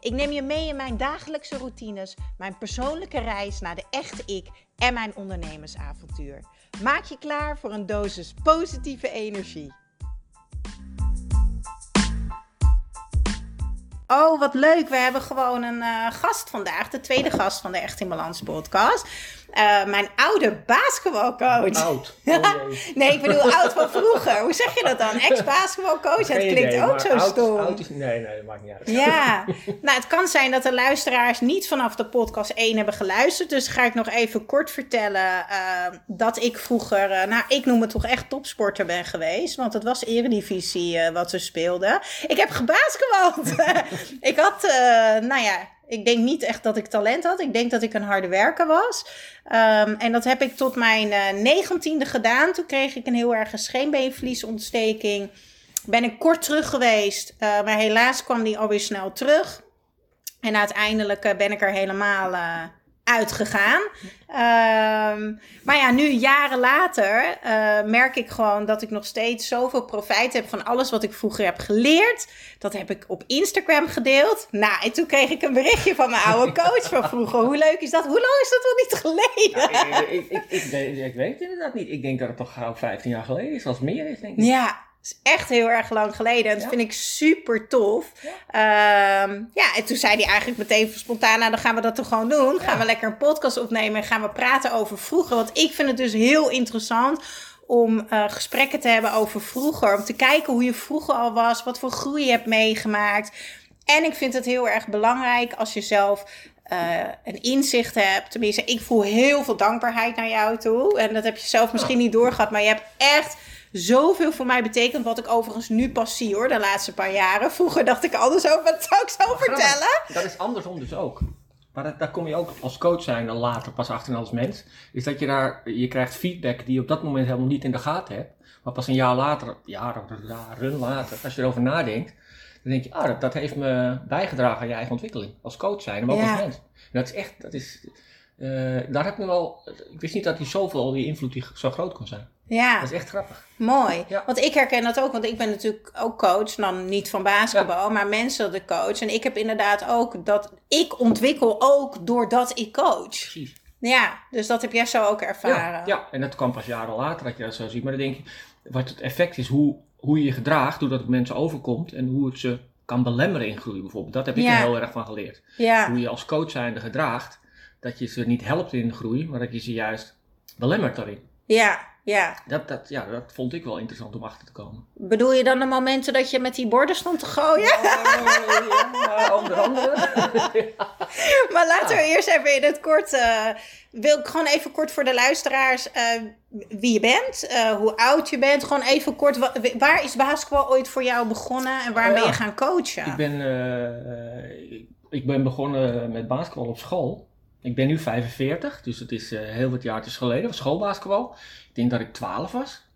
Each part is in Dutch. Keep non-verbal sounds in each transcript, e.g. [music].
Ik neem je mee in mijn dagelijkse routines, mijn persoonlijke reis naar de echte ik en mijn ondernemersavontuur. Maak je klaar voor een dosis positieve energie. Oh, wat leuk. We hebben gewoon een uh, gast vandaag. De tweede gast van de Echt in Balans podcast. Uh, mijn oude basketbalcoach. Oud. [laughs] Oh, nee, ik bedoel oud van vroeger. Hoe zeg je dat dan? Ex-basketbalcoach? Het klinkt idee, ook zo oud, stom. Oud is, nee, nee, dat maakt niet uit. Ja, nou het kan zijn dat de luisteraars niet vanaf de podcast 1 hebben geluisterd. Dus ga ik nog even kort vertellen uh, dat ik vroeger, uh, nou ik noem het toch echt topsporter ben geweest. Want het was eredivisie wat we speelden. Ik heb gebasketbald. [laughs] ik had, nou ja ik denk niet echt dat ik talent had. Ik denk dat ik een harde werker was. Um, en dat heb ik tot mijn uh, negentiende gedaan. Toen kreeg ik een heel erg scheenbeenvliesontsteking. Ben ik kort terug geweest. Uh, maar helaas kwam die alweer snel terug. En uiteindelijk uh, ben ik er helemaal uitgegaan. Um, maar ja, nu jaren later uh, merk ik gewoon dat ik nog steeds zoveel profijt heb van alles wat ik vroeger heb geleerd. Dat heb ik op Instagram gedeeld. Nou, en toen kreeg ik een berichtje van mijn oude coach van vroeger. Hoe leuk is dat? Hoe lang is dat wel niet geleden? Ja, ik, ik, ik, ik, weet het inderdaad niet. Ik denk dat het toch gauw 15 jaar geleden is, als meer is, denk ik. Ja, is echt heel erg lang geleden. En dat vind ik super tof. Ja. Um, ja, en toen zei hij eigenlijk meteen spontaan, nou dan gaan we dat toch gewoon doen. Gaan we lekker een podcast opnemen en gaan we praten over vroeger. Want ik vind het dus heel interessant om uh, gesprekken te hebben over vroeger. Om te kijken hoe je vroeger al was, wat voor groei je hebt meegemaakt. En ik vind het heel erg belangrijk als je zelf uh, een inzicht hebt. Tenminste, ik voel heel veel dankbaarheid naar jou toe. En dat heb je zelf misschien niet doorgehad, maar je hebt echt zoveel voor mij betekent. Wat ik overigens nu pas zie hoor, de laatste paar jaren. Vroeger dacht ik anders over, wat zou ik zo vertellen? Dat is andersom dus ook. Maar dat, daar kom je ook als coach zijn dan later pas achter als mens. Is dat je daar, je krijgt feedback die je op dat moment helemaal niet in de gaten hebt. Maar pas een jaar later, jaren, jaren later, als je erover nadenkt. Dan denk je, ah, dat, dat heeft me bijgedragen aan je eigen ontwikkeling. Als coach zijn, maar ook als mens. En dat is echt, dat is, uh, daar heb ik me wel, ik wist niet dat die zoveel, die invloed die zo groot kon zijn. Ja. Dat is echt grappig. Mooi. Want ik herken dat ook, want ik ben natuurlijk ook coach. Dan niet van basketbal, maar mensen de coach. En ik heb inderdaad ook dat ik ontwikkel ook doordat ik coach. Precies. Ja, dus dat heb jij zo ook ervaren. Ja, ja. en dat kwam pas jaren later dat je dat zo ziet. Maar dan denk je, wat het effect is, hoe, hoe je je gedraagt, hoe dat op mensen overkomt en hoe het ze kan belemmeren in groei bijvoorbeeld. Dat heb ik er heel erg van geleerd. Ja. Hoe je als coach zijnde gedraagt, dat je ze niet helpt in de groei, maar dat je ze juist belemmert daarin. Ja, ja. Dat, dat, ja, dat vond ik wel interessant om achter te komen. Bedoel je dan de momenten dat je met die borden stond te gooien? ja, onder andere. [laughs] Maar laten we eerst even in het kort... Uh, wil ik gewoon even kort voor de luisteraars... Uh, wie je bent, uh, hoe oud je bent. Gewoon even kort, waar is basketbal ooit voor jou begonnen en waar ben je gaan coachen? Ik ben, ik ben begonnen met basketbal op school. Ik ben nu 45, dus het is heel wat jaartjes geleden, schoolbasketbal denk dat ik 12 was.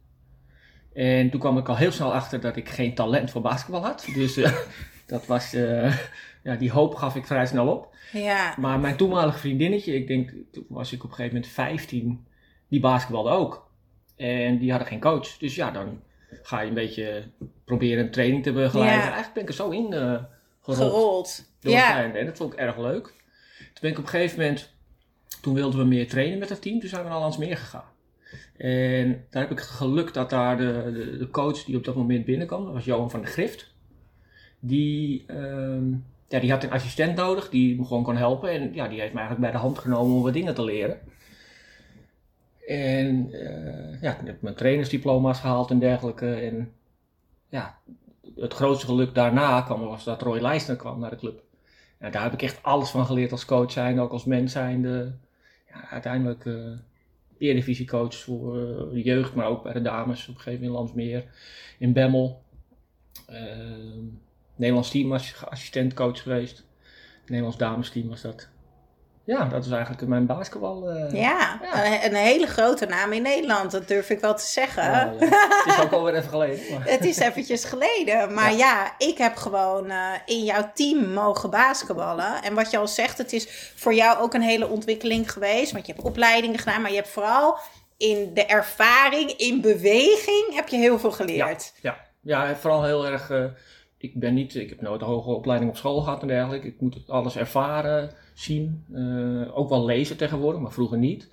En toen kwam ik al heel snel achter dat ik geen talent voor basketbal had. Dus uh, [laughs] dat was, uh, [laughs] ja, die hoop gaf ik vrij snel op. Ja. Maar mijn toenmalige vriendinnetje, ik denk, toen was ik op een gegeven moment 15, die basketbalde ook. En die hadden geen coach. Dus ja, dan ga je een beetje proberen een training te begeleiden. Ja. Eigenlijk ben ik er zo in gerold. gerold. Ja. En dat vond ik erg leuk. Toen ben ik op een gegeven moment, toen wilden we meer trainen met het team. Toen zijn we naar Landsmeer gegaan. En daar heb ik geluk dat daar de, de, de, coach die op dat moment binnenkwam, dat was Johan van der Grift. Die, um, ja, die had een assistent nodig die me gewoon kon helpen. En ja, die heeft me eigenlijk bij de hand genomen om wat dingen te leren. En uh, ja, ik heb mijn trainersdiploma's gehaald en dergelijke. En ja, het grootste geluk daarna kwam was dat Roy Leijsner kwam naar de club. Daar heb ik echt alles van geleerd als coach zijn, ook als mens zijnde. Ja, uiteindelijk... Uh, eredivisiecoach voor eh, jeugd, maar ook bij de dames. Op een gegeven moment in Landsmeer, in Bemmel. Uh, Nederlands team assistentcoach geweest. Nederlands damesteam was dat. Ja, dat is eigenlijk mijn basketbal. eh, Ja, Een, een hele grote naam in Nederland, dat durf ik wel te zeggen. ja. Het is ook alweer even geleden. [laughs] Maar... Het is eventjes geleden. Maar ja, ik heb gewoon eh, in jouw team mogen basketballen. En wat je al zegt, het is voor jou ook een hele ontwikkeling geweest. Want je hebt opleidingen gedaan, maar je hebt vooral in de ervaring, in beweging, heb je heel veel geleerd. Ja, ja, vooral heel erg. eh, ik ben niet, ik heb nooit een hoge opleiding op school gehad en dergelijke. Ik moet alles ervaren, zien. eh, ook wel lezen tegenwoordig, maar vroeger niet.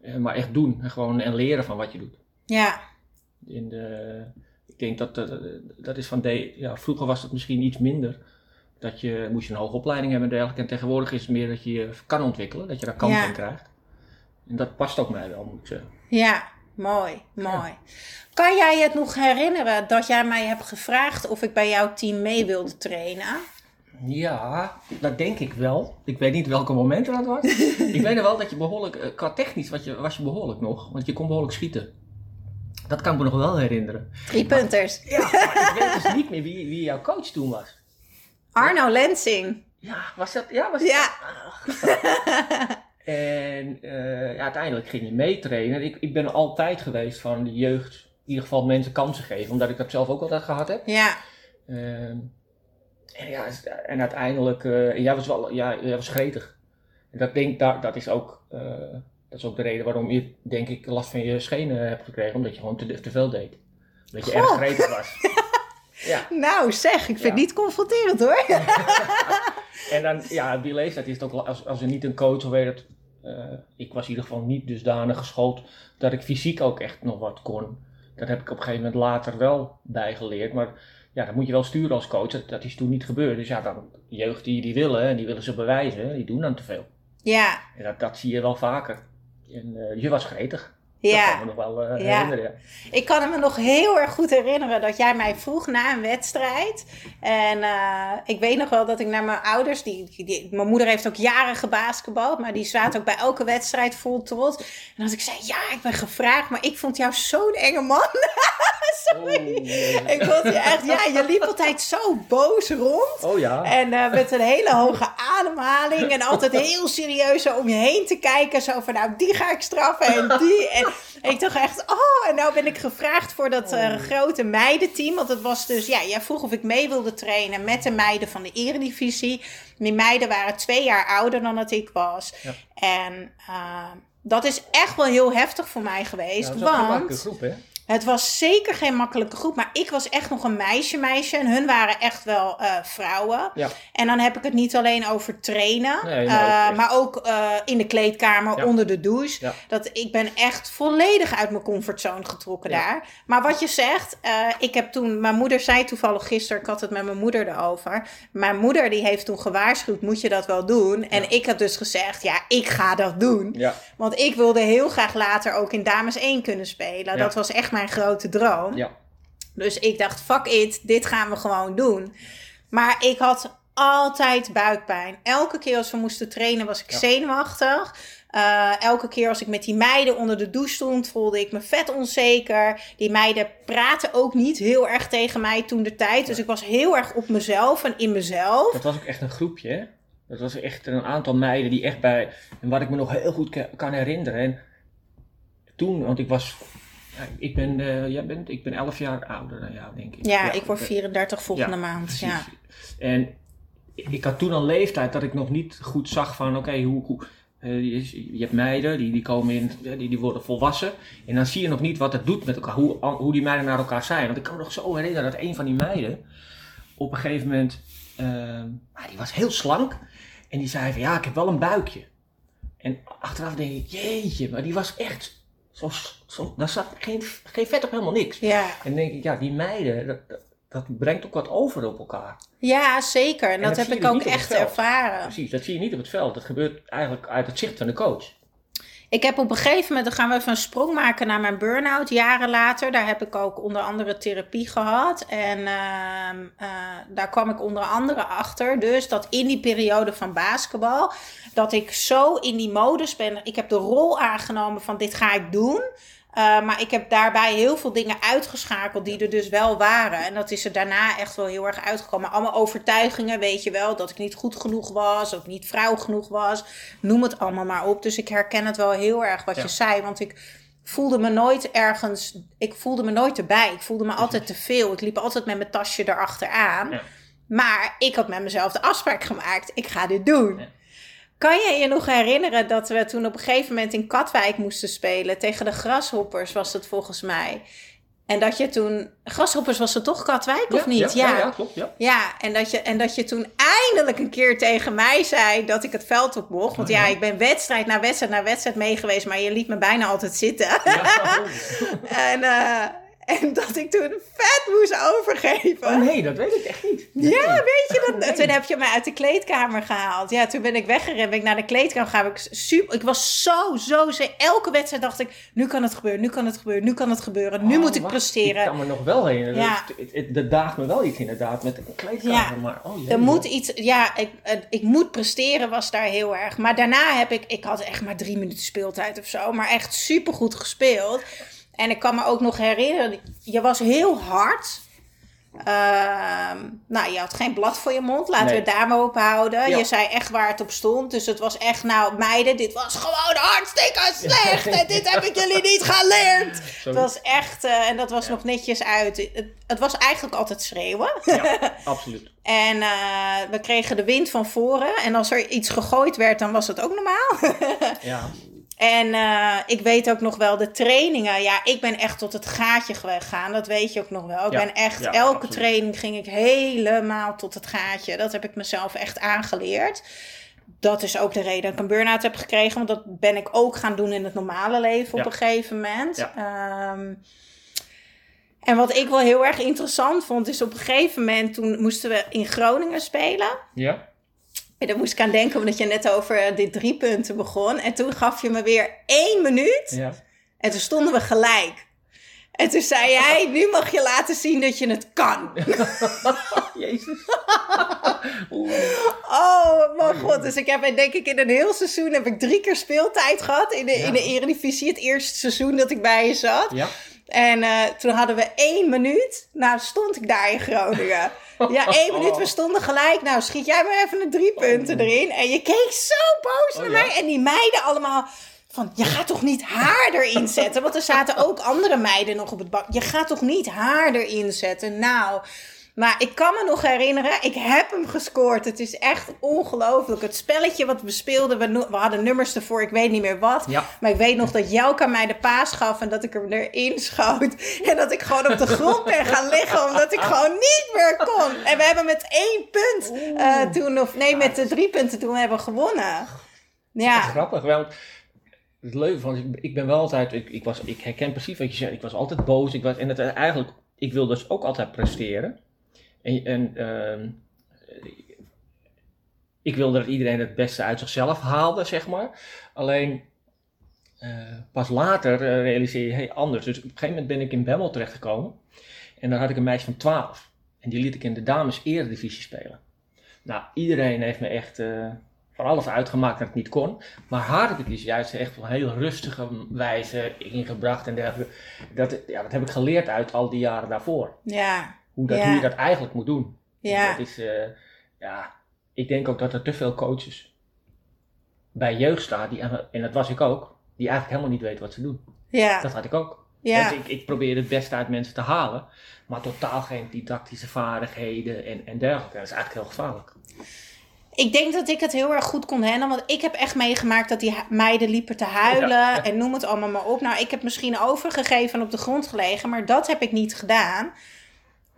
Eh, maar echt doen en gewoon en leren van wat je doet. Ja, In de, ik denk dat dat, dat is van de, ja, vroeger was het misschien iets minder. Dat je moest je een hoge opleiding hebben en dergelijke. En tegenwoordig is het meer dat je je kan ontwikkelen, dat je daar kans Ja. in krijgt. En dat past ook mij wel, moet ik zeggen. ja, mooi, mooi. Kan jij het nog herinneren dat jij mij hebt gevraagd of ik bij jouw team mee wilde trainen? Ja, dat denk ik wel. Ik weet niet welke momenten dat was. [laughs] ik weet wel dat je behoorlijk, eh, qua technisch was je, was je behoorlijk nog, want je kon behoorlijk schieten. Dat kan ik me nog wel herinneren. Drie punters. Ja, ik weet dus niet meer wie, wie jouw coach toen was. Arno Lensing. Ja, was dat? Ja, was Ja. [laughs] En eh, ja, uiteindelijk ging je meetrainen. Ik, ik ben altijd geweest van de jeugd, in ieder geval mensen kansen geven, omdat ik dat zelf ook altijd gehad heb. Ja, Ehm, en, ja, en uiteindelijk, eh, jij was wel, ja, jij was gretig. En dat, denk, dat, dat, is ook, eh, dat is ook de reden waarom je, denk ik, last van je schenen hebt gekregen, omdat je gewoon te, te veel deed. Omdat je erg gretig was. [laughs] ja, nou zeg, ik vind Ja. het niet confronterend hoor. [laughs] en dan, ja, die leeftijd is het ook als, als er niet een coach of weet het, eh, ik was in ieder geval niet dusdanig geschoold dat ik fysiek ook echt nog wat kon. Dat heb ik op een gegeven moment later wel bijgeleerd, maar ja, dat moet je wel sturen als coach. Dat, dat is toen niet gebeurd. Dus ja, dan jeugd die, die willen en die willen ze bewijzen, die doen dan te veel. Ja, En dat, dat zie je wel vaker. En eh, je was gretig. Dat kan ja. me nog wel eh, Ja. herinneren. Ja. Ik kan me nog heel erg goed herinneren dat jij mij vroeg na een wedstrijd. En eh, ik weet nog wel dat ik naar mijn ouders, die, mijn moeder heeft ook jaren gebasketbald, maar die zaten ook bij elke wedstrijd vol trots. En als ik zei, ja, ik ben gevraagd, maar ik vond jou zo'n enge man. [laughs] Oh, jee. ik vond je echt, ja, je liep altijd zo boos rond. oh ja. En eh, met een hele hoge ademhaling. En altijd heel serieus om je heen te kijken. Zo van, nou, die ga ik straffen en die. En ik dacht echt, oh, en nou ben ik gevraagd voor dat eh, grote meidenteam. Want het was dus, ja, jij vroeg of ik mee wilde trainen met de meiden van de eredivisie. Die meiden waren twee jaar ouder dan dat ik was. Ja. En eh, dat is echt wel heel heftig voor mij Ja, geweest. dat is ook een want... groep, hè? Het was zeker geen makkelijke groep, maar ik was echt nog een meisje, meisje. En hun waren echt wel eh, vrouwen. Ja. En dan heb ik het niet alleen over trainen, Nee, eh, maar ook maar ook eh, in de kleedkamer, Ja. onder de douche. Ja. Dat ik ben echt volledig uit mijn comfortzone getrokken daar. Maar wat je zegt, eh, ik heb toen, mijn moeder zei toevallig gisteren, ik had het met mijn moeder erover. Mijn moeder die heeft toen gewaarschuwd, moet je dat wel doen? En ik heb dus gezegd, ja, ik ga dat doen. Want ik wilde heel graag later ook in Dames 1 kunnen spelen. Dat was echt mijn grote droom. Ja. Dus ik dacht, fuck it, dit gaan we gewoon doen. Maar ik had altijd buikpijn. Elke keer als we moesten trainen was ik Ja. zenuwachtig. Eh, elke keer als ik met die meiden onder de douche stond, voelde ik me vet onzeker. Die meiden praten ook niet heel erg tegen mij toen de tijd. Dus ik was heel erg op mezelf en in mezelf. Dat was ook echt een groepje, hè? Dat was echt een aantal meiden die echt bij... En wat ik me nog heel goed ka- kan herinneren. En toen, want ik was... Ja, ik ben, eh, jij bent, ik ben 11 jaar ouder dan jou, denk ik. Ja, ik word eh, 34 volgende ja, maand. precies. Ja. En ik had toen een leeftijd dat ik nog niet goed zag van, oké, hoe... hoe eh, je, je hebt meiden, die, die komen in, eh, die, die worden volwassen. En dan zie je nog niet wat het doet met elkaar, hoe, hoe die meiden naar elkaar zijn. Want ik kan me nog zo herinneren dat een van die meiden op een gegeven moment, ah, die was heel slank. En die zei van, ja, ik heb wel een buikje. En achteraf denk ik, jeetje, maar die was echt zo, zo daar zat geen, geen vet op helemaal niks. Ja. En dan denk ik, ja, die meiden, dat, dat, brengt ook wat over op elkaar. ja, zeker. En, En dat, dat heb ik ook echt ervaren. Precies, dat zie je niet op het veld. Dat gebeurt eigenlijk uit het zicht van de coach. Ik heb op een gegeven moment, dan gaan we even een sprong maken naar mijn burn-out, jaren later. Daar heb ik ook onder andere therapie gehad. En ehm, eh, daar kwam ik onder andere achter, dus dat in die periode van basketbal, dat ik zo in die modus ben. Ik heb de rol aangenomen van dit ga ik doen. Uh, maar ik heb daarbij heel veel dingen uitgeschakeld die er dus wel waren. En dat is er daarna echt wel heel erg uitgekomen. Allemaal overtuigingen, weet je wel. Dat ik niet goed genoeg was, of niet vrouw genoeg was. Noem het allemaal maar op. Dus ik herken het wel heel erg wat je zei. Want ik voelde me nooit ergens... Ik voelde me nooit erbij. Ik voelde me altijd te veel. Ik liep altijd met mijn tasje erachteraan. Ja. Maar ik had met mezelf de afspraak gemaakt. Ik ga dit doen. Kan je je nog herinneren dat we toen op een gegeven moment in Katwijk moesten spelen? Tegen de Grashoppers was het volgens mij. En dat je toen. Grashoppers was het toch Katwijk of niet? Ja, ja, ja, klopt. Ja, ja en, dat je, en dat je toen eindelijk een keer tegen mij zei dat ik het veld op mocht. Want ja, ik ben wedstrijd na wedstrijd na wedstrijd mee geweest, maar je liet me bijna altijd zitten. [laughs] en. Uh, en dat ik toen vet moest overgeven. Oh nee, dat weet ik echt niet. Ja, weet je dat? Toen heb je mij uit de kleedkamer gehaald. Ja, toen ben ik weggerend. Ben ik naar de kleedkamer gegaan. Ik, super, ik was zo, zo... Elke wedstrijd dacht ik, nu kan het gebeuren, nu kan het gebeuren, nu kan het gebeuren. Nu oh, moet ik presteren. Ik kan me nog wel heen. Ja. Dat, daagt me wel iets inderdaad met de kleedkamer. Ja, maar, oh, er moet iets... Ja, ik, ik moet presteren was daar heel erg. Maar daarna heb ik... Ik had echt maar drie minuten speeltijd of zo. Maar echt super goed gespeeld. En ik kan me ook nog herinneren, je was heel hard. Uh, nou, je had geen blad voor je mond. Laten we het daar maar op houden. Je zei echt waar het op stond. Dus het was echt, nou meiden, dit was gewoon hartstikke slecht. En dit heb ik jullie niet geleerd. [laughs] Het was echt, uh, en dat was nog netjes uit. Het, het, was eigenlijk altijd schreeuwen. Ja, [laughs] absoluut. en uh, we kregen de wind van voren. En als er iets gegooid werd, dan was het ook normaal. [laughs] ja. En uh, ik weet ook nog wel de trainingen. Ja, ik ben echt tot het gaatje gegaan. Dat weet je ook nog wel. Ik ben echt, elke training ging ik helemaal tot het gaatje. Dat heb ik mezelf echt aangeleerd. Dat is ook de reden dat ik een burn-out heb gekregen. Want dat ben ik ook gaan doen in het normale leven op een gegeven moment. Um, en wat ik wel heel erg interessant vond, is op een gegeven moment, toen moesten we in Groningen spelen. Ja. En daar moest ik aan denken, omdat je net over dit drie punten begon. En toen gaf je me weer één minuut. Ja. En toen stonden we gelijk. En toen zei jij, nu mag je laten zien dat je het kan. [laughs] Jezus. [laughs] oh, mijn god. Dus ik heb denk ik in een heel seizoen heb ik drie keer speeltijd gehad in de, in de Eredivisie. Het eerste seizoen dat ik bij je zat. Ja. En uh, toen hadden we één minuut. Nou, stond ik daar in Groningen. Ja, [laughs] één minuut. We stonden gelijk. Nou, schiet jij maar even een drie punten erin. En je keek zo boos naar oh, mij. En die meiden allemaal van, je gaat toch niet haar erin [laughs] zetten? Want er zaten ook andere meiden nog op het bak. Je gaat toch niet haar erin zetten? Nou... Maar ik kan me nog herinneren, ik heb hem gescoord. Het is echt ongelooflijk. Het spelletje wat we speelden, we, we, hadden nummers ervoor, ik weet niet meer wat. Maar ik weet nog dat Jouka mij de paas gaf en dat ik hem erin schoot. En dat ik gewoon op de grond ben gaan liggen, omdat ik gewoon niet meer kon. En we hebben met één punt uh, toen, of nee, met de drie punten toen hebben gewonnen. Ja. grappig, want het leuke van, ik ben wel altijd, ik, ik, was, ik herken precies wat je zegt, ik was altijd boos. Ik was, en het, eigenlijk, ik wil dus ook altijd presteren. En, uh, ik wilde dat iedereen het beste uit zichzelf haalde, zeg maar. Alleen uh, pas later uh, realiseer je, hey, anders. Dus op een gegeven moment ben ik in Bemmel terechtgekomen. En daar had ik een meisje van 12. En die liet ik in de dames eredivisie spelen. Nou, iedereen heeft me echt uh, van alles uitgemaakt dat het niet kon. Maar haar heb ik dus juist echt op een heel rustige wijze ingebracht. En dergelijke. Dat, ja, dat heb ik geleerd uit al die jaren daarvoor. Ja. Hoe, dat, hoe je dat eigenlijk moet doen. Ja. Dat is, uh, ja, ik denk ook dat er te veel coaches bij jeugd staan, die, en dat was ik ook, die eigenlijk helemaal niet weten wat ze doen. Ja. Dat had ik ook. Ja. Dus ik, ik probeer het beste uit mensen te halen, maar totaal geen didactische vaardigheden en, en dergelijke. Dat is eigenlijk heel gevaarlijk. Ik denk dat ik het heel erg goed kon handelen. Want ik heb echt meegemaakt dat die meiden liepen te huilen. En noem het allemaal maar op. Nou, ik heb misschien overgegeven en op de grond gelegen. Maar dat heb ik niet gedaan.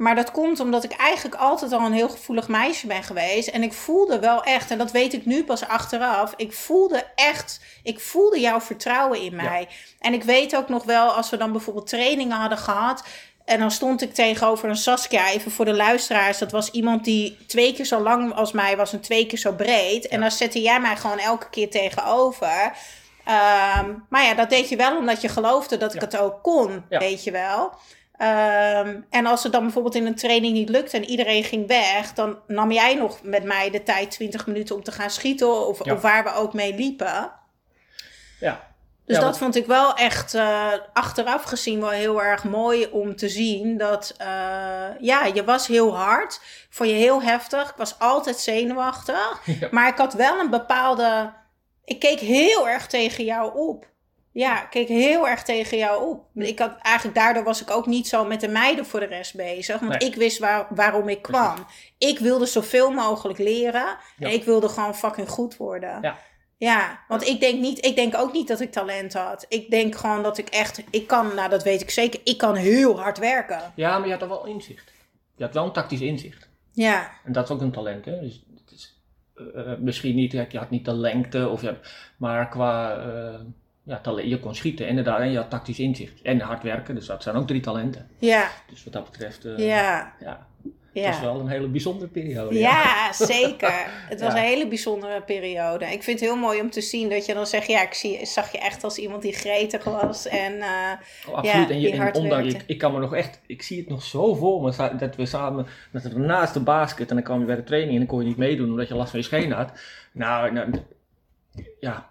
Maar dat komt omdat ik eigenlijk altijd al een heel gevoelig meisje ben geweest. En ik voelde wel echt, en dat weet ik nu pas achteraf. Ik voelde echt, ik voelde jouw vertrouwen in mij. En ik weet ook nog wel, als we dan bijvoorbeeld trainingen hadden gehad. En dan stond ik tegenover een Saskia, even voor de luisteraars. Dat was iemand die twee keer zo lang als mij was en twee keer zo breed. En dan zette jij mij gewoon elke keer tegenover. Um, maar ja, dat deed je wel omdat je geloofde dat ik het ook kon, weet je wel. Um, en als het dan bijvoorbeeld in een training niet lukt en iedereen ging weg, dan nam jij nog met mij de tijd 20 minuten om te gaan schieten of, of waar we ook mee liepen. Ja. Dus Ja, dat vond ik wel echt eh, achteraf gezien wel heel erg mooi om te zien. Dat eh, ja, je was heel hard. Vond je heel heftig. Ik was altijd zenuwachtig. [laughs] Ja. Maar ik had wel een bepaalde. Ik keek heel erg tegen jou op. Ja, ik keek heel erg tegen jou op. Ik had, eigenlijk daardoor was ik ook niet zo met de meiden voor de rest bezig. Want Nee. ik wist waar, waarom ik kwam. Ik wilde zoveel mogelijk leren. Ja. En ik wilde gewoon fucking goed worden. Ja. Ja, want ik denk, niet, ik denk ook niet dat ik talent had. Ik denk gewoon dat ik echt, ik kan, nou dat weet ik zeker, ik kan heel hard werken. Ja, maar je had er wel inzicht. Je had wel een tactisch inzicht. Ja, En dat is ook een talent, hè. Dus het is, eh, eh, misschien niet, je had niet de lengte, of je had, maar qua eh, ja, talent, je kon schieten inderdaad en je had tactisch inzicht. En hard werken, dus dat zijn ook drie talenten. ja, Dus wat dat betreft, eh, ja, ja, het was wel een hele bijzondere periode. Ja, zeker. [laughs] Het was Ja. een hele bijzondere periode. Ik vind het heel mooi om te zien dat je dan zegt, ja, ik zie, zag je echt als iemand die gretig was. En eh, Oh, absoluut. Ja, en je, en ondanks, ik, ik kan me nog echt, ik zie het nog zo voor me, dat we samen, dat we naast de basket en dan kwam je bij de training en dan kon je niet meedoen omdat je last van je scheen had. Nou, nou ja,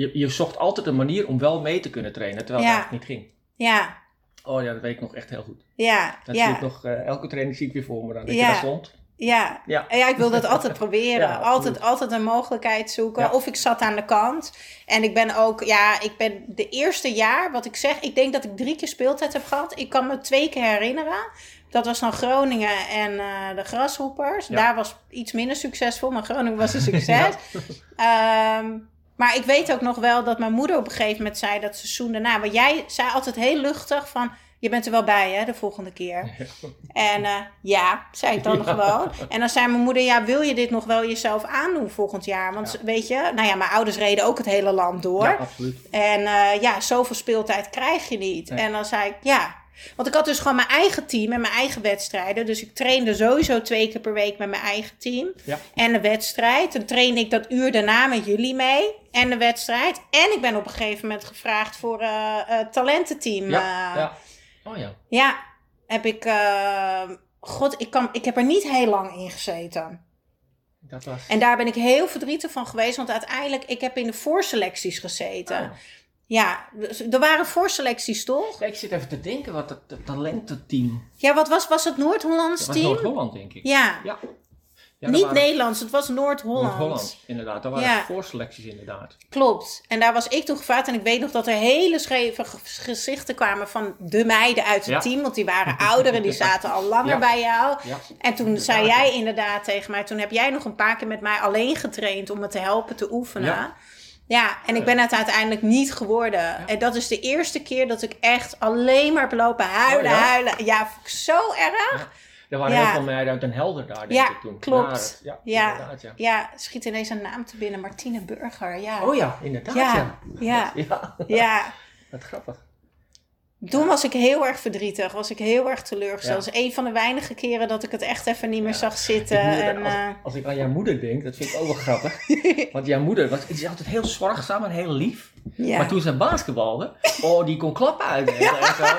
je, je zocht altijd een manier om wel mee te kunnen trainen, terwijl Ja. het eigenlijk niet ging. ja, Oh ja, dat weet ik nog echt heel goed. ja, Dat zie ik ja, nog, eh, elke training zie ik weer voor me dan, dat Ja. je daar stond. ja. Ja. Ja, ik wil dat altijd [laughs] proberen. Ja, altijd, altijd een mogelijkheid zoeken. Ja. Of ik zat aan de kant. En ik ben ook, ja, ik ben de eerste jaar, wat ik zeg, ik denk dat ik drie keer speeltijd heb gehad. Ik kan me twee keer herinneren. Dat was dan Groningen en eh, de Grashoppers. Ja. Daar was iets minder succesvol, maar Groningen was een [laughs] succes. Ehm, maar ik weet ook nog wel dat mijn moeder op een gegeven moment zei dat seizoen daarna. Want jij zei altijd heel luchtig van. Je bent er wel bij, hè, de volgende keer. En eh, ja, zei ik dan Ja. gewoon. En dan zei mijn moeder, ja, wil je dit nog wel jezelf aandoen volgend jaar? Want Ja. weet je, nou ja, mijn ouders reden ook het hele land door. Ja, absoluut. En eh, ja, zoveel speeltijd krijg je niet. Nee. En dan zei ik, ja. Want ik had dus gewoon mijn eigen team en mijn eigen wedstrijden. Dus ik trainde sowieso twee keer per week met mijn eigen team. Ja. En de wedstrijd. Dan trainde ik dat uur daarna met jullie mee. En de wedstrijd. En ik ben op een gegeven moment gevraagd voor eh eh, talententeam. Ja, eh, ja. Oh ja. ja, heb ik. God, ik, kan, ik heb er niet heel lang in gezeten. Dat was... En daar ben ik heel verdrietig van geweest. Want uiteindelijk, ik heb in de voorselecties gezeten. Ah. Ja, dus er waren voorselecties toch? Ja, ik zit even te denken wat het, het talententeam... Ja, wat was, was het Noord-Hollands was team? Noord-Holland, denk ik. Ja, Ja. Niet waren- Nederlands, het was Noord-Holland. Noord-Holland, inderdaad. Daar waren Ja. voorselecties inderdaad. Klopt. En daar was ik toen gevraagd. En ik weet nog dat er hele scheve ge- gezichten kwamen van de meiden uit het team. Want die waren ouder en die [laughs] zaten al langer bij jou. Ja. En toen Inderdaad, zei jij inderdaad tegen mij, toen heb jij nog een paar keer met mij alleen getraind om me te helpen te oefenen. Ja, en ik ben het uiteindelijk niet geworden. En dat is de eerste keer dat ik echt alleen maar heb lopen huilen, Oh, ja? huilen. Ja, vond ik zo erg. Er waren Ja. heel veel meiden uit Den Helder daar, denk Ja, ik toen. klopt. ja, Ja. ja. Ja, schiet ineens een naam te binnen. Martine Burger, ja. Oh ja, inderdaad, Ja, ja. ja. [laughs] Ja, Ja, wat grappig. Toen was ik heel erg verdrietig. Was ik heel erg teleurgesteld. Dat is een van de weinige keren dat ik het echt even niet meer zag zitten. En, als, eh, als ik aan jouw moeder denk, dat vind ik ook wel grappig. [laughs] Want jouw moeder was, die is altijd heel zorgzaam en heel lief. Ja. Maar toen ze basketbalde, oh, die kon klappen uit.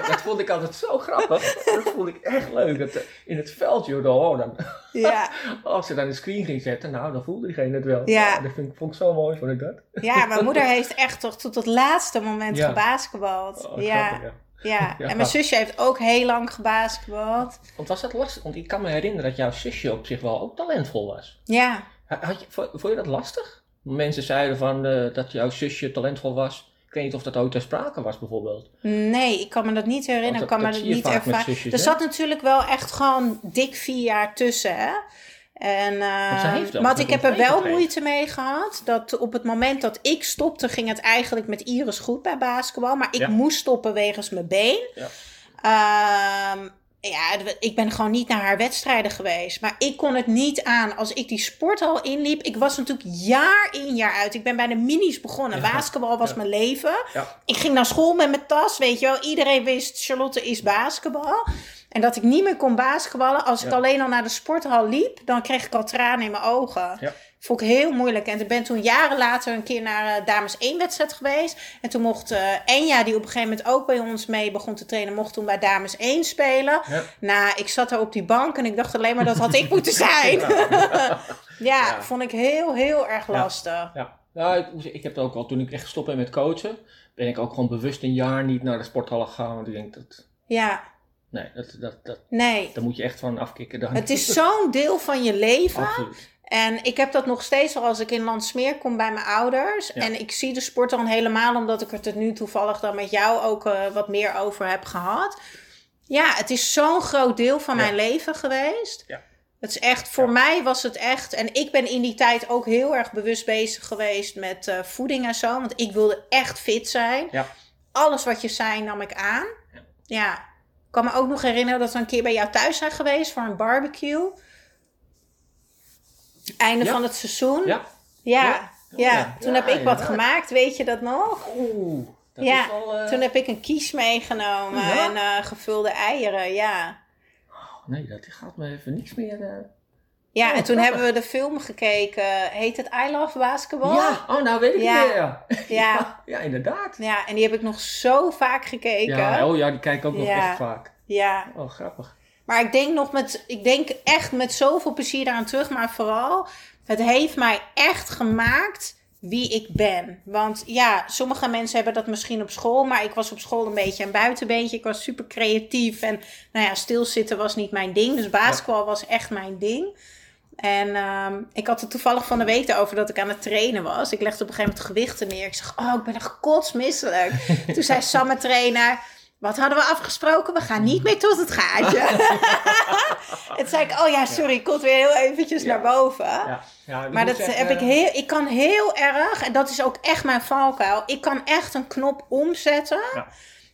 Dat vond ik altijd zo grappig. Dat vond ik echt leuk. Dat, eh, in het veldje, oh, dan, ja. [laughs] als ze dan de screen ging zetten, nou, dan voelde diegene het wel. Ja. Oh, dat vind vond ik zo mooi, vond ik dat. Ja, mijn moeder heeft echt toch tot het laatste moment Ja. gebasketbald. Oh, ja, grappig, ja. En mijn zusje heeft ook heel lang gebasketbald. Want was dat lastig? Want ik kan me herinneren dat jouw zusje op zich wel ook talentvol was. Ja. Had je, vond je dat lastig? Mensen zeiden van, eh, dat jouw zusje talentvol was. Ik weet niet of dat ooit ter sprake was, bijvoorbeeld. Nee, ik kan me dat niet herinneren. Ik dat- kan me dat niet ervaren. Er hè? zat natuurlijk wel echt gewoon dik vier jaar tussen, hè? En, want met ik heb er wel moeite mee gehad. Dat op het moment dat ik stopte, ging het eigenlijk met Iris goed bij basketbal. Maar ik Ja. moest stoppen wegens mijn been. Ja. Ehm, ja, ik ben gewoon niet naar haar wedstrijden geweest. Maar ik kon het niet aan als ik die sporthal inliep. Ik was natuurlijk jaar in jaar uit. Ik ben bij de minis begonnen. Ja. Basketbal was Ja. mijn leven. Ja. Ik ging naar school met mijn tas, weet je wel. Iedereen wist, Charlotte is basketbal. En dat ik niet meer kon basketballen. Als ik alleen al naar de sporthal liep, dan kreeg ik al tranen in mijn ogen. Vond ik heel moeilijk. En ik ben toen jaren later een keer naar eh, Dames 1 wedstrijd geweest. En toen mocht eh Enja, die op een gegeven moment ook bij ons mee begon te trainen, mocht toen bij Dames 1 spelen. Ja. Nou, ik zat daar op die bank en ik dacht alleen maar dat had ik moeten [laughs] zijn. [laughs] Ja, Ja. vond ik heel, heel erg lastig. Ja. Nou, ik, heb het ook al, toen ik echt gestopt ben met coachen, ben ik ook gewoon bewust een jaar niet naar de sporthal gegaan. Want ik denk dat, Ja, nee, dat, dat, dat, nee. daar moet je echt van afkicken. Dan. Het is [laughs] zo'n deel van je leven. Absoluut. En ik heb dat nog steeds wel als ik in Landsmeer kom bij mijn ouders. Ja. En ik zie de sport dan helemaal omdat ik het er nu toevallig dan met jou ook eh, wat meer over heb gehad. Ja, het is zo'n groot deel van Ja. mijn leven geweest. Ja. Het is echt, voor mij was het echt. En ik ben in die tijd ook heel erg bewust bezig geweest met eh, voeding en zo. Want ik wilde echt fit zijn. Ja. Alles wat je zei nam ik aan. Ja. Ja. Ik kan me ook nog herinneren dat we een keer bij jou thuis zijn geweest voor een barbecue. Einde Ja. van het seizoen. Ja. Ja, Ja. toen heb ik wat gemaakt, weet je dat nog? Oeh, dat Ja, is wel... eh, Toen heb ik een kies meegenomen en eh, gevulde eieren, ja. Nee, dat gaat me even niks meer... eh. Ja, Oh, en toen grappig. hebben we de film gekeken, heet het I Love Basketball? Ja, oh, nou weet ik Ja. het ja. [laughs] Ja, Ja, inderdaad. ja, en die heb ik nog zo vaak gekeken. Ja, oh ja, die kijk ik ook nog echt vaak. Ja, Oh, grappig. Maar ik denk nog met, ik denk echt met zoveel plezier daaraan terug, maar vooral, het heeft mij echt gemaakt wie ik ben. Want ja, sommige mensen hebben dat misschien op school, maar ik was op school een beetje een buitenbeentje. Ik was super creatief en nou ja, stilzitten was niet mijn ding. Dus basketbal was echt mijn ding. En ehm, ik had het toevallig van de week over dat ik aan het trainen was. Ik legde op een gegeven moment gewichten neer. Ik zeg, oh, ik ben echt kotsmisselijk. [laughs] Toen zei Sam, mijn trainer, wat hadden we afgesproken? We gaan niet meer tot het gaatje. [laughs] toen zei ik, oh ja, sorry, ik kom weer heel eventjes Ja. naar boven. Ja, ja, Maar dat heb ik heel, ik kan heel erg, en dat is ook echt mijn valkuil. Ik kan echt een knop omzetten Ja.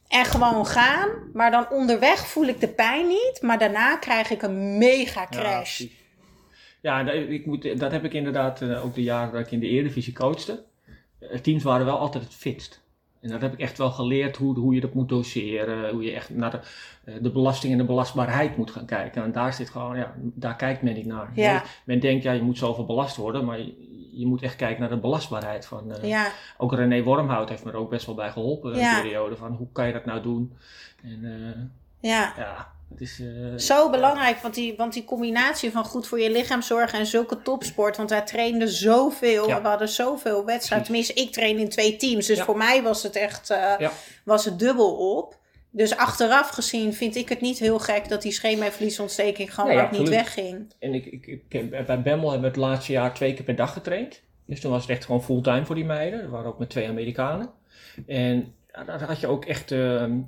en gewoon gaan. Maar dan onderweg voel ik de pijn niet. Maar daarna krijg ik een mega Ja, crash. Ja, dat, ik moet, dat heb ik inderdaad eh, ook de jaren dat ik in de Eredivisie coachte. Eh, teams waren wel altijd het fitst. En dat heb ik echt wel geleerd hoe, hoe je dat moet doseren. Hoe je echt naar de, eh, de belasting en de belastbaarheid moet gaan kijken. En daar zit gewoon, ja, daar kijkt men niet naar. Ja. Men, men denkt, ja, je moet zoveel belast worden. Maar je, je moet echt kijken naar de belastbaarheid. Van, eh, ja, Ook René Wormhout heeft me er ook best wel bij geholpen. in Ja. Een periode van, hoe kan je dat nou doen? En eh, ja. ja, het is... eh, Zo belangrijk, want die, want die combinatie van goed voor je lichaam zorgen en zulke topsport. Want wij trainden zoveel, Ja. we hadden zoveel wedstrijden. Tenminste, ik train in twee teams. Dus Ja. voor mij was het echt eh, Ja. was het dubbel op. Dus achteraf gezien vind ik het niet heel gek dat die scheenbeenvliesontsteking gewoon ook niet wegging. En ik, ik, ik, bij Bemmel hebben we het laatste jaar twee keer per dag getraind. Dus toen was het echt gewoon fulltime voor die meiden. Er waren ook met twee Amerikanen. En daar had je ook echt, eh,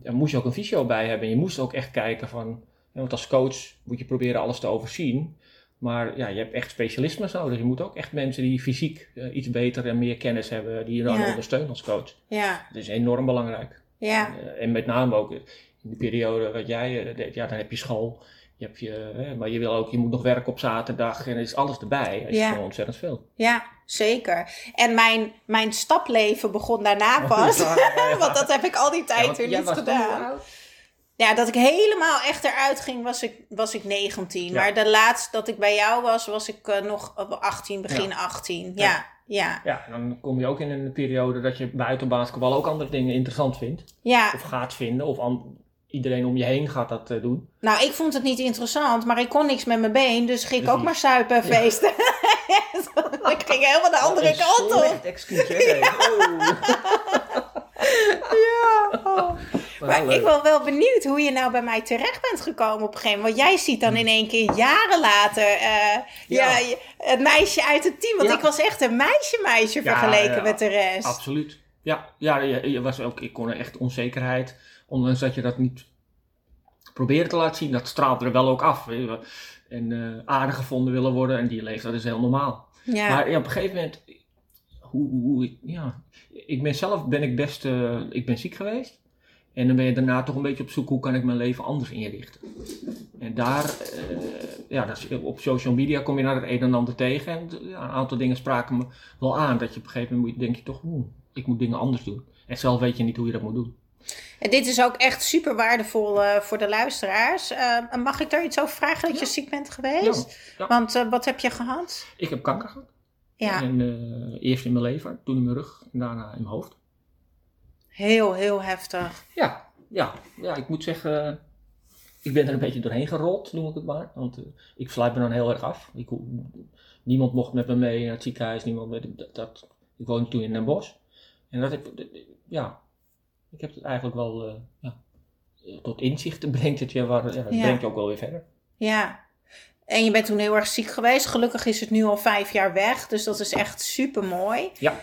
daar moest je ook een fysio bij hebben. En je moest ook echt kijken van, want als coach moet je proberen alles te overzien. Maar ja, je hebt echt specialismes nodig. Je moet ook echt mensen die fysiek eh, iets beter en meer kennis hebben, die je dan Ja. ondersteunen als coach. Ja, Dat is enorm belangrijk. ja, Eh, en met name ook in de periode wat jij eh, deed, ja, dan heb je school. Je hebt je, hè, maar je wil ook, je moet nog werken op zaterdag en er is alles erbij. Het is Ja. gewoon ontzettend veel. ja, zeker. En mijn, mijn stapleven begon daarna Oh, pas. ja, ja, [laughs] ja. Want dat heb ik al die tijd weer niet gedaan. Ja, dat ik helemaal echt eruit ging, was ik, was ik 19. Ja. Maar de laatste dat ik bij jou was, was ik eh, nog op 18, begin 18. Ja, Ja. ja, en dan kom je ook in een periode dat je buiten basketbal ook andere dingen interessant vindt. ja. Of gaat vinden, of iedereen om je heen gaat dat eh, doen. Nou, ik vond het niet interessant, maar ik kon niks met mijn been. Dus ging ik ook maar suipen en feesten. [laughs] ik ging helemaal de andere kant op. excuus, hè? Nee. Oh. Ja. oh. [laughs] Maar ik ben wel benieuwd hoe je nou bij mij terecht bent gekomen op een gegeven moment. Want jij ziet dan in één keer jaren later eh, ja. Ja. het meisje uit het team. Want Ja. ik was echt een meisje-meisje Ja, vergeleken ja. met de rest. Absoluut. Ja, ja je, je was ook, ik kon er echt onzekerheid, ondanks dat je dat niet probeerde te laten zien, dat straalde er wel ook af. wel. En eh, aardig gevonden willen worden en die leeftijd is heel normaal. Ja, Maar ja, op een gegeven moment, hoe, hoe ik, ja, ik ben zelf ben ik best, eh, ik ben ziek geweest. En dan ben je daarna toch een beetje op zoek hoe kan ik mijn leven anders inrichten. En daar, eh, ja, dat is- op social media kom je naar het een en ander tegen. En ja, een aantal dingen spraken me wel aan. Dat je op een gegeven moment moet- denk je toch, oeh, ik moet dingen anders doen. En zelf weet je niet hoe je dat moet doen. En dit is ook echt super waardevol eh, voor de luisteraars. Eh, mag ik daar iets over vragen dat je ziek bent geweest? Ja, ja. Want eh, wat heb je gehad? Ik heb kanker gehad. Ja, En, eerst in mijn lever, toen in mijn rug en daarna in mijn hoofd. heel, heel heftig. Ja, ja, ja, ik moet zeggen, ik ben er een beetje doorheen gerold, noem ik het maar. Want ik sluit me dan heel erg af. Ik, niemand mocht met me mee naar het ziekenhuis, niemand met, dat, dat, Ik woonde toen in Den Bosch. En dat ik, ja, ik heb het eigenlijk wel eh, ja, tot inzichten brengt het je, waar, ja, dat Ja. brengt je ook wel weer verder. Ja. En je bent toen heel erg ziek geweest. Gelukkig is het nu al vijf jaar weg. Dus dat is echt super mooi. Ja.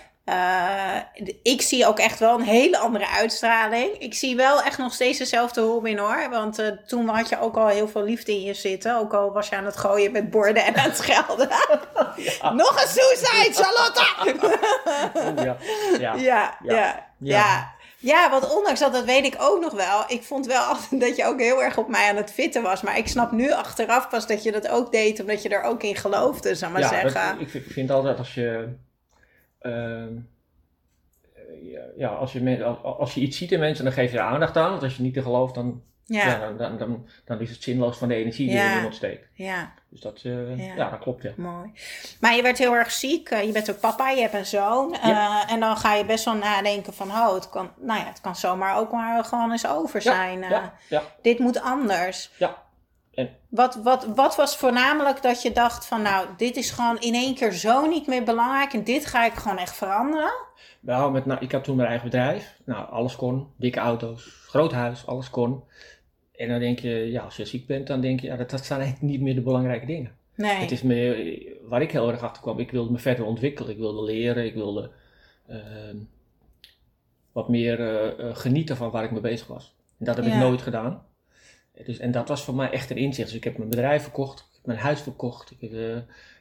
ik zie ook echt wel een hele andere uitstraling. Ik zie wel echt nog steeds dezelfde Robin hoor. Want eh, toen had je ook al heel veel liefde in je zitten. Ook al was je aan het gooien met borden en aan het schelden. [laughs] [laughs] nog een suicide, Charlotte! [laughs] Ja. Ja. Ja, ja, ja. Want ondanks dat, dat weet ik ook nog wel. Ik vond wel [laughs] altijd dat je ook heel erg op mij aan het fitten was. Maar ik snap nu achteraf pas dat je dat ook deed, omdat je er ook in geloofde, zou maar Ja, dat- zeggen. ik, vind, ik vind altijd als je. ehm, eh, ja, als je, als je iets ziet in mensen, dan geef je er aandacht aan. Want als je niet te gelooft, dan, ja. ja, dan, dan, dan, is het zinloos van de energie die Ja. in iemand steekt. ja, Dus dat, eh, Ja. ja. dat klopt, ja. mooi. Maar je werd heel erg ziek. eh, Je bent ook papa, je hebt een zoon. Eh, en dan ga je best wel nadenken van, oh, het kan, nou ja, het kan zomaar ook maar gewoon eens over zijn. Ja, ja, Dit moet anders. ja. En Wat, wat, wat was voornamelijk dat je dacht van nou, dit is gewoon in één keer zo niet meer belangrijk en dit ga ik gewoon echt veranderen? Nou, met, nou, ik had toen mijn eigen bedrijf. Nou, alles kon. Dikke auto's, groot huis, alles kon. En dan denk je, ja, als je ziek bent, dan denk je, ja, dat, dat zijn eigenlijk niet meer de belangrijke dingen. Nee. Het is me, waar ik heel erg achter kwam, ik wilde me verder ontwikkelen. Ik wilde leren, ik wilde ehm, wat meer eh, eh, genieten van waar ik mee bezig was. En dat heb Ja. ik nooit gedaan. Dus, en dat was voor mij echt een inzicht. Dus ik heb mijn bedrijf verkocht, ik heb mijn huis verkocht. Ik eh,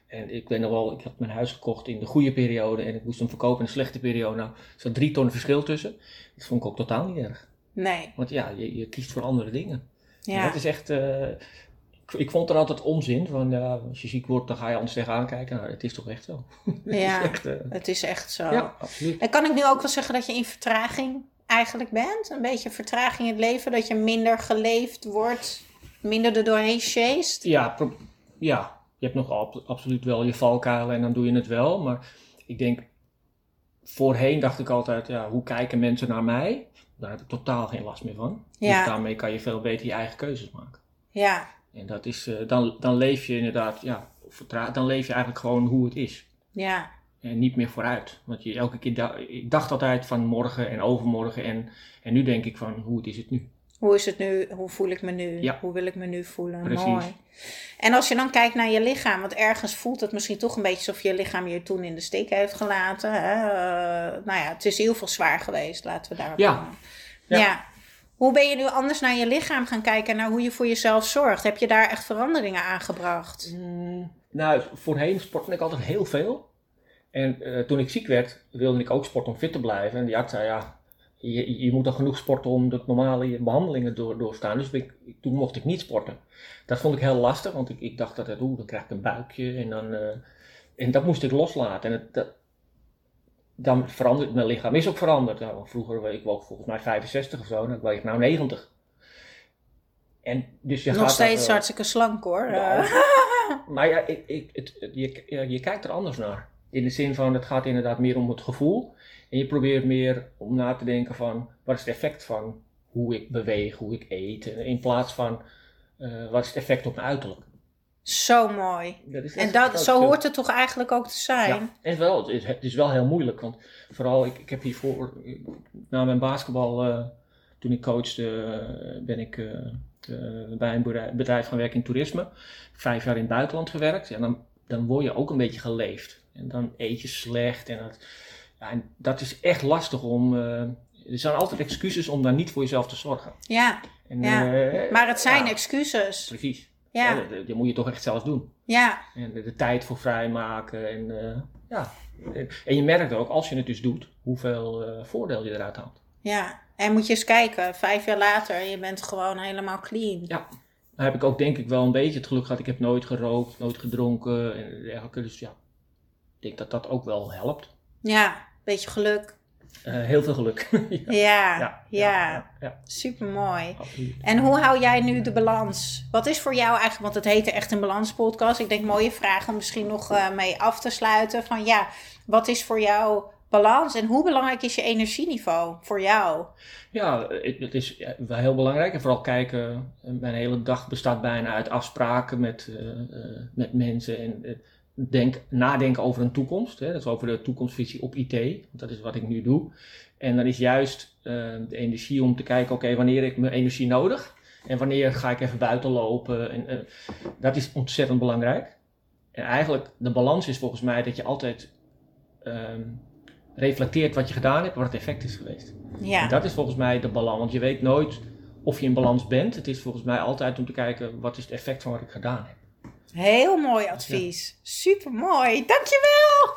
en ik weet nog wel, ik had mijn huis gekocht in de goede periode en ik moest hem verkopen in de slechte periode. Nou, er zat drie ton verschil tussen. Dat vond ik ook totaal niet erg. Nee. Want ja, je, je kiest voor andere dingen. En Ja. Dat is echt. eh, ik, ik vond er altijd onzin van als je ziek wordt, dan ga je anders tegenaan kijken. Nou, het is toch echt zo. [laughs] Het is Ja. echt, eh, Het is echt zo. ja, absoluut. En kan ik nu ook wel zeggen dat je in vertraging eigenlijk bent? Een beetje vertraging in het leven, dat je minder geleefd wordt, minder er doorheen sjeest? Ja, ja, je hebt nog ab- absoluut wel je valkuilen en dan doe je het wel. Maar ik denk, voorheen dacht ik altijd, ja, hoe kijken mensen naar mij? Daar heb ik totaal geen last meer van. Ja. Dus daarmee kan je veel beter je eigen keuzes maken. Ja, En dat is, eh, dan, dan leef je inderdaad, ja, dan leef je eigenlijk gewoon hoe het is. ja, En niet meer vooruit. Want je elke keer, da- ik dacht altijd van morgen en overmorgen. En, en nu denk ik van, hoe het is het nu? Hoe is het nu? Hoe voel ik me nu? Ja. Hoe wil ik me nu voelen? Precies. Mooi. En als je dan kijkt naar je lichaam, want ergens voelt het misschien toch een beetje alsof je lichaam je toen in de steek heeft gelaten. Hè? Eh, nou ja, het is heel veel zwaar geweest, laten we daarop. Ja. Ja. Hoe ben je nu anders naar je lichaam gaan kijken en naar hoe je voor jezelf zorgt? Heb je daar echt veranderingen aangebracht? Mm, nou, voorheen sportte ik altijd heel veel. En eh, toen ik ziek werd, wilde ik ook sporten om fit te blijven. En die arts zei, ja, je, je moet dan genoeg sporten om de normale behandelingen door, doorstaan. Dus ik, toen mocht ik niet sporten. Dat vond ik heel lastig, want ik, ik dacht dat oeh, dan krijg ik een buikje. En, dan, eh, en dat moest ik loslaten. En het, dat, dan verandert mijn lichaam. Is ook veranderd. Nou, vroeger, ik woog volgens mij 65 of zo, en ik weeg nou 90. En dus je Nog gaat steeds eh, hartstikke slank hoor. nou, Eh, [laughs] maar ja, ik, ik, het, je, je kijkt er anders naar. In de zin van, het gaat inderdaad meer om het gevoel. En je probeert meer om na te denken van, wat is het effect van hoe ik beweeg, hoe ik eet. In plaats van, eh, wat is het effect op mijn uiterlijk. zo mooi. Dat is, En dat, zo hoort het toch eigenlijk ook te zijn? Ja, en wel, het is, het is wel heel moeilijk, want vooral, ik, ik heb hiervoor, na mijn basketbal, eh, toen ik coachte, eh, ben ik bij een bedrijf, bedrijf gaan werken in toerisme. Vijf jaar in het buitenland gewerkt en dan, dan word je ook een beetje geleefd. En dan eet je slecht en dat, ja, en dat is echt lastig om, eh, er zijn altijd excuses om daar niet voor jezelf te zorgen. Ja, En, Ja, eh, maar het zijn ja, excuses. Precies. Ja, Ja, dat, dat moet je toch echt zelf doen. ja, En de, de tijd voor vrijmaken. En, eh, ja. en je merkt ook, als je het dus doet, hoeveel voordeel je eruit haalt. ja. En moet je eens kijken, vijf jaar later, je bent gewoon helemaal clean. Ja. Dan heb ik ook denk ik wel een beetje het geluk gehad. Ik heb nooit gerookt, nooit gedronken en dergelijke. Dus ja, ik denk dat dat ook wel helpt. Ja, beetje geluk. Eh, heel veel geluk. [laughs] ja, Ja, ja, ja, ja, super mooi. En hoe hou jij nu de balans? Wat is voor jou eigenlijk, want het heette echt een balanspodcast. Ik denk mooie vraag om misschien nog eh, mee af te sluiten. Van ja, wat is voor jou balans en hoe belangrijk is je energieniveau voor jou? Ja, het, het is wel heel belangrijk. En vooral kijken, eh, mijn hele dag bestaat bijna uit afspraken met, met mensen. En denk, nadenken over een toekomst. Hè? Dat is over de toekomstvisie op IT. Want dat is wat ik nu doe. En dan is juist uh, de energie om te kijken, oké, wanneer heb ik mijn energie nodig? En wanneer ga ik even buiten lopen? En, uh, dat is ontzettend belangrijk. En eigenlijk, de balans is volgens mij dat je altijd um, reflecteert wat je gedaan hebt, wat het effect is geweest. Ja. En dat is volgens mij de balans. Want je weet nooit of je in balans bent. Het is volgens mij altijd om te kijken, wat is het effect van wat ik gedaan heb. Heel mooi advies. Ja. Super mooi. Dankjewel.